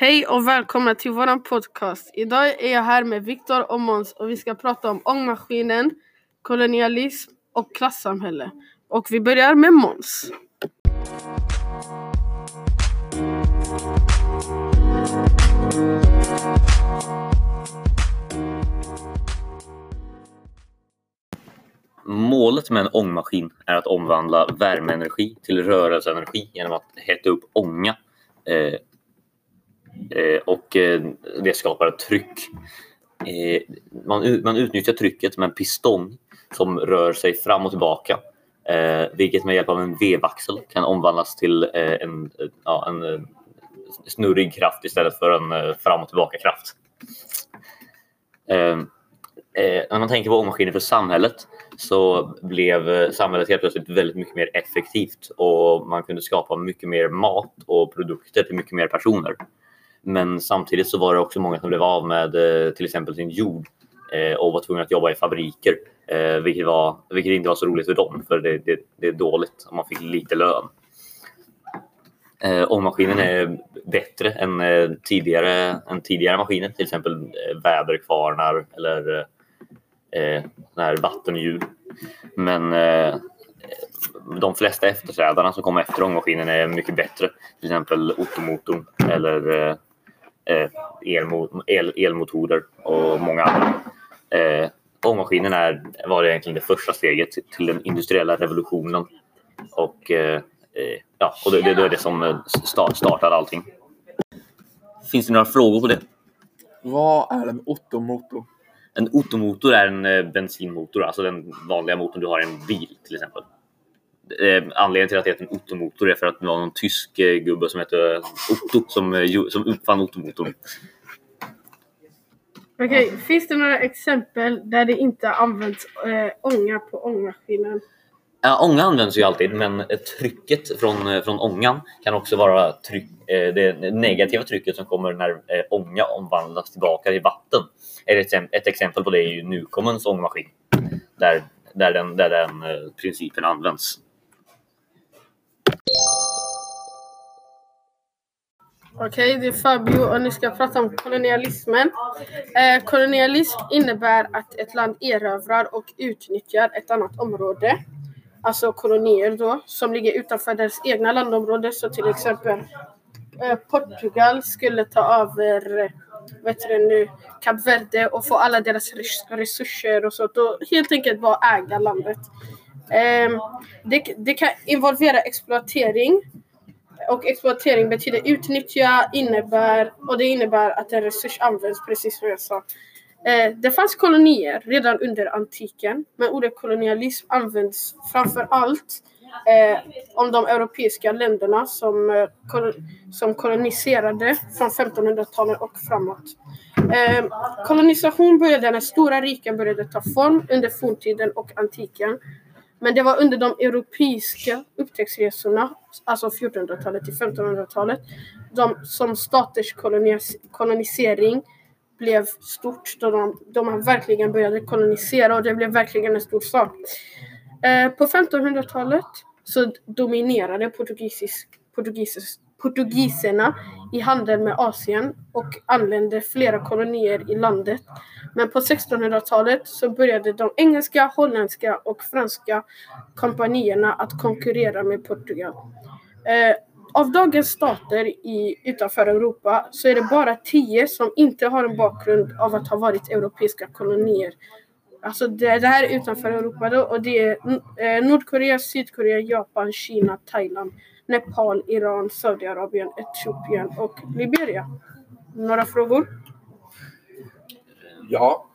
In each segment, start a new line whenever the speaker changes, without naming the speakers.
Hej och välkomna till våran podcast. Idag är jag här med Viktor och Måns och vi ska prata om ångmaskinen, kolonialism och klassamhälle. Och vi börjar med Måns.
Målet med en ångmaskin är att omvandla värmeenergi till rörelseenergi genom att hetta upp ånga. Eh, eh, Eh, och eh, det skapar ett tryck. Eh, man, man utnyttjar trycket med en pistong som rör sig fram och tillbaka. Vilket med hjälp av en vevaxel kan omvandlas till en, ja, en snurrig kraft istället för en fram och tillbaka kraft. Eh, när man tänker på ångmaskiner för samhället så blev samhället helt plötsligt väldigt mycket mer effektivt och man kunde skapa mycket mer mat och produkter till mycket mer personer. Men samtidigt så var det också många som blev av med eh, till exempel sin jord eh, och var tvungna att jobba i fabriker, eh, vilket, var, vilket inte var så roligt för dem för det, det, det är dåligt om man fick lite lön. Eh, ångmaskinen är bättre än eh, tidigare, än tidigare maskiner, till exempel eh, väderkvarnar eller eh, vattenhjul. Men eh, de flesta efterträdarna som kommer efter ångmaskinen är mycket bättre. Till exempel Ottomotorn eller eh, eh, elmo- el, elmotorer och många andra. Eh, ångmaskinen är, var egentligen det första steget till- den industriella revolutionen. Och, eh, eh, ja, och det, det, är det som eh, start, startade allting. Finns det några frågor på det?
Vad är en Ottomotor?
En Ottomotor är en bensinmotor, alltså den vanliga motorn du har i en bil till exempel. Eh, anledningen till att det heter en Ottomotor är för att det var någon tysk eh, gubbe som hette Otto som, eh, som uppfann Ottomotorn.
Okej, finns det några exempel där det inte används eh, ånga på ångmaskinen?
Ja, ånga används ju alltid, men eh, trycket från, eh, från ångan kan också vara tryck, det negativa trycket som kommer när eh, ånga omvandlas tillbaka till vatten. Ett, exem- ett exempel på det är ju Newcommens ångmaskin, där, där den, där den principen används.
Okej, det är Fabio och ni ska prata om kolonialismen. Eh, kolonialism innebär att ett land erövrar och utnyttjar ett annat område. Alltså kolonier då, som ligger utanför deras egna landområde. Så till exempel eh, Portugal skulle ta över vet du nu, Kap Verde och få alla deras resurser och sånt. Och helt enkelt bara äga landet. Eh, det, det kan involvera exploatering och exploatering betyder utnyttja, innebär, och det innebär att en resurs används precis som jag sa. Eh, det fanns kolonier redan under antiken, men ordet kolonialism används framför allt eh, om de europeiska länderna som, eh, kol- som koloniserade från 1500-talet och framåt. Eh, kolonisation började när stora riken började ta form under forntiden och antiken. Men det var under de europeiska upptäcktsresorna, alltså 1400-talet till 1500-talet, de, som staters kolonis, kolonisering blev stort. Då de, de verkligen började kolonisera och det blev verkligen en stor sak. Eh, på 1500-talet så dominerade portugisisk, portugisisk portugiserna i handeln med Asien och anlände flera kolonier i landet. Men på 1600-talet så började de engelska, holländska och franska kompanierna att konkurrera med Portugal. Eh, av dagens stater i, utanför Europa så är det bara tio som inte har en bakgrund av att ha varit europeiska kolonier. Alltså det, det här är utanför Europa då, och det är eh, Nordkorea, Sydkorea, Japan, Kina, Thailand, Nepal, Iran, Saudiarabien, Etiopien och Liberia. Några frågor?
Ja.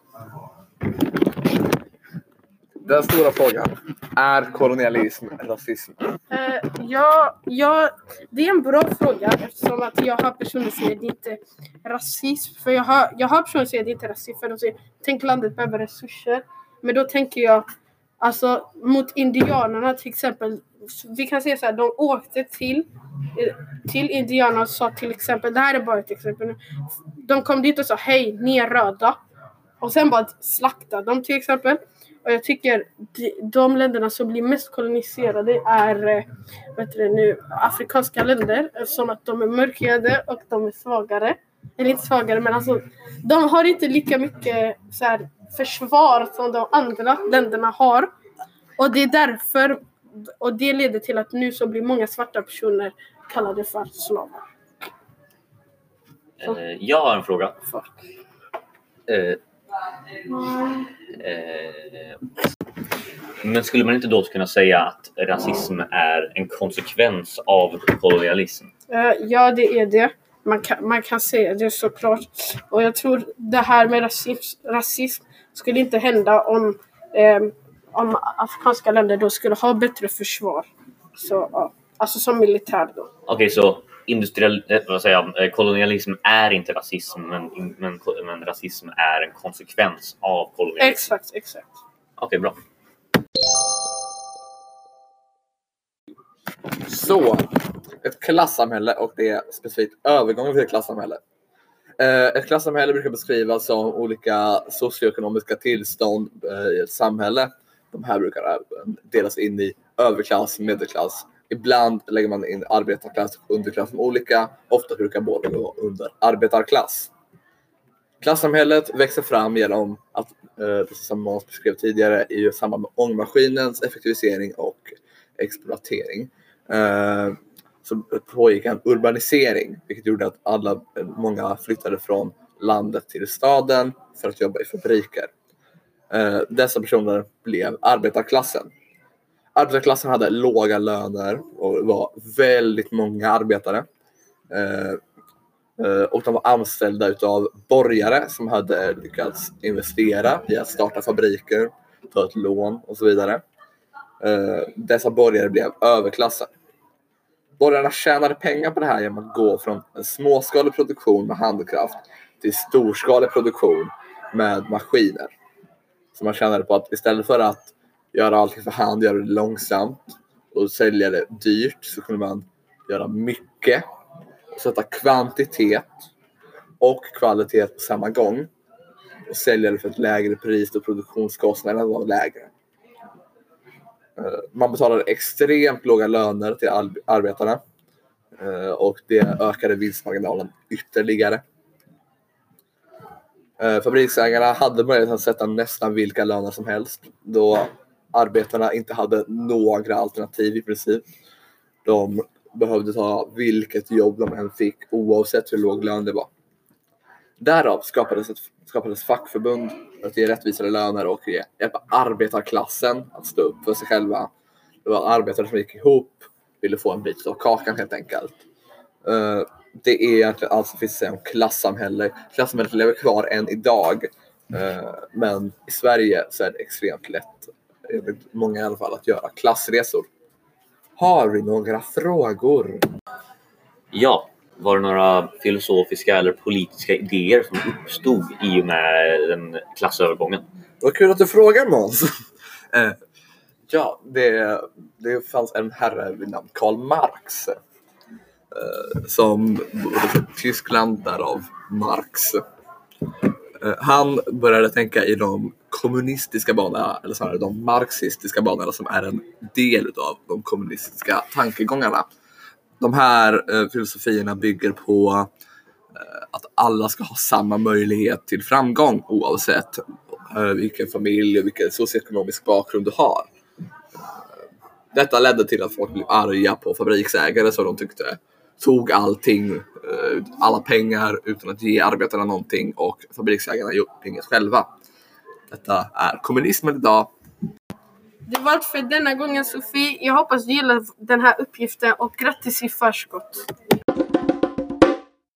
Den stora frågan. Är kolonialism rasism?
Eh, ja, ja, det är en bra fråga eftersom att jag har personer som säger det inte är rasism. För jag har, jag har personer som säger det inte är rasism för de säger tänk landet behöver resurser. Men då tänker jag alltså mot indianerna till exempel. Vi kan säga så här, de åkte till eh, till Indiana och sa till exempel, det här är bara ett exempel nu. De kom dit och sa hej, ni är röda. Och sen bara slaktade de till exempel. Och jag tycker de, de länderna som blir mest koloniserade är vet vad heter det nu, afrikanska länder eftersom att de är mörkhyade och de är svagare. Eller inte svagare men alltså de har inte lika mycket så här, försvar som de andra länderna har. Och det är därför och det leder till att nu så blir många svarta personer kallade för slavar.
Eh, jag har en fråga. Eh, eh, men skulle man inte då kunna säga att rasism är en konsekvens av kolonialism?
Eh, ja, det är det. Man kan, man kan säga det såklart. Och jag tror det här med rasism, rasism skulle inte hända om, eh, om afrikanska länder då skulle ha bättre försvar. Så, ja. Alltså som militär då.
Okej, så industriell, eh, vad säger jag, eh, kolonialism är inte rasism, men, men, men rasism är en konsekvens av kolonialism?
Exakt, exakt.
Okej, bra.
Så, ett klassamhälle och det är specifikt övergången till ett klassamhälle. Eh, Ett klassamhälle brukar beskrivas som olika socioekonomiska tillstånd i ett samhälle. De här brukar även delas in i överklass, medelklass. Ibland lägger man in arbetarklass och underklass som olika. Ofta brukar båda gå under arbetarklass. Klassamhället växer fram genom att, eh, precis som Måns beskrev tidigare, i samband med ångmaskinens effektivisering och exploatering. Eh, så pågick en urbanisering, vilket gjorde att alla, eh, många flyttade från landet till staden för att jobba i fabriker. Eh, dessa personer blev arbetarklassen. Arbetarklassen hade låga löner och var väldigt många arbetare. Eh, eh, och de var anställda utav borgare som hade lyckats investera i att starta fabriker, ta ett lån och så vidare. Dessa borgare blev överklassen. Borgarna tjänade pengar på det här genom att gå från en småskalig produktion med handkraft till storskalig produktion med maskiner. Så man tjänade på att istället för att göra allting för hand, göra det långsamt och sälja det dyrt så kunde man göra mycket sätta kvantitet och kvalitet på samma gång och sälja det för ett lägre pris då produktionskostnaderna var lägre. Eh, man betalade extremt låga löner till arbetarna eh, och det ökade vinstmarginalen ytterligare. Eh, Fabriksägarna hade möjlighet att sätta nästan vilka löner som helst då arbetarna inte hade några alternativ i princip. De behövde ta vilket jobb de än fick oavsett hur låg lön det var. Därav skapades, ett, skapades fackförbund för att ge rättvisare löner och ge, hjälpa arbetarklassen att stå upp för sig själva. Det var arbetare som gick ihop, ville få en bit av kakan helt enkelt. Eh, det är egentligen allt som finns att säga om klassamhälle. Klassamhället lever kvar än idag. Eh, men i Sverige så är det extremt lätt, enligt många i alla fall, att göra klassresor. Har vi några frågor?
Ja, var det några filosofiska eller politiska idéer som uppstod i och med den klassövergången?
Vad kul att du frågar Måns. Eh, ja, det, det fanns en herre vid namn Karl Marx. Eh, som bodde i Tyskland, därav Marx. Eh, han började tänka i de kommunistiska banorna, eller snarare de marxistiska banorna som är en del av de kommunistiska tankegångarna. De här eh, filosofierna bygger på eh, att alla ska ha samma möjlighet till framgång oavsett eh, vilken familj och vilken socioekonomisk bakgrund du har. Eh, detta ledde till att folk blev arga på fabriksägare som de tyckte tog allting, eh, alla pengar utan att ge arbetarna någonting och fabriksägarna gjorde inget själva. Detta är kommunismen idag.
Det var allt för denna gången Sofie. Jag hoppas du gillar den här uppgiften och grattis i förskott.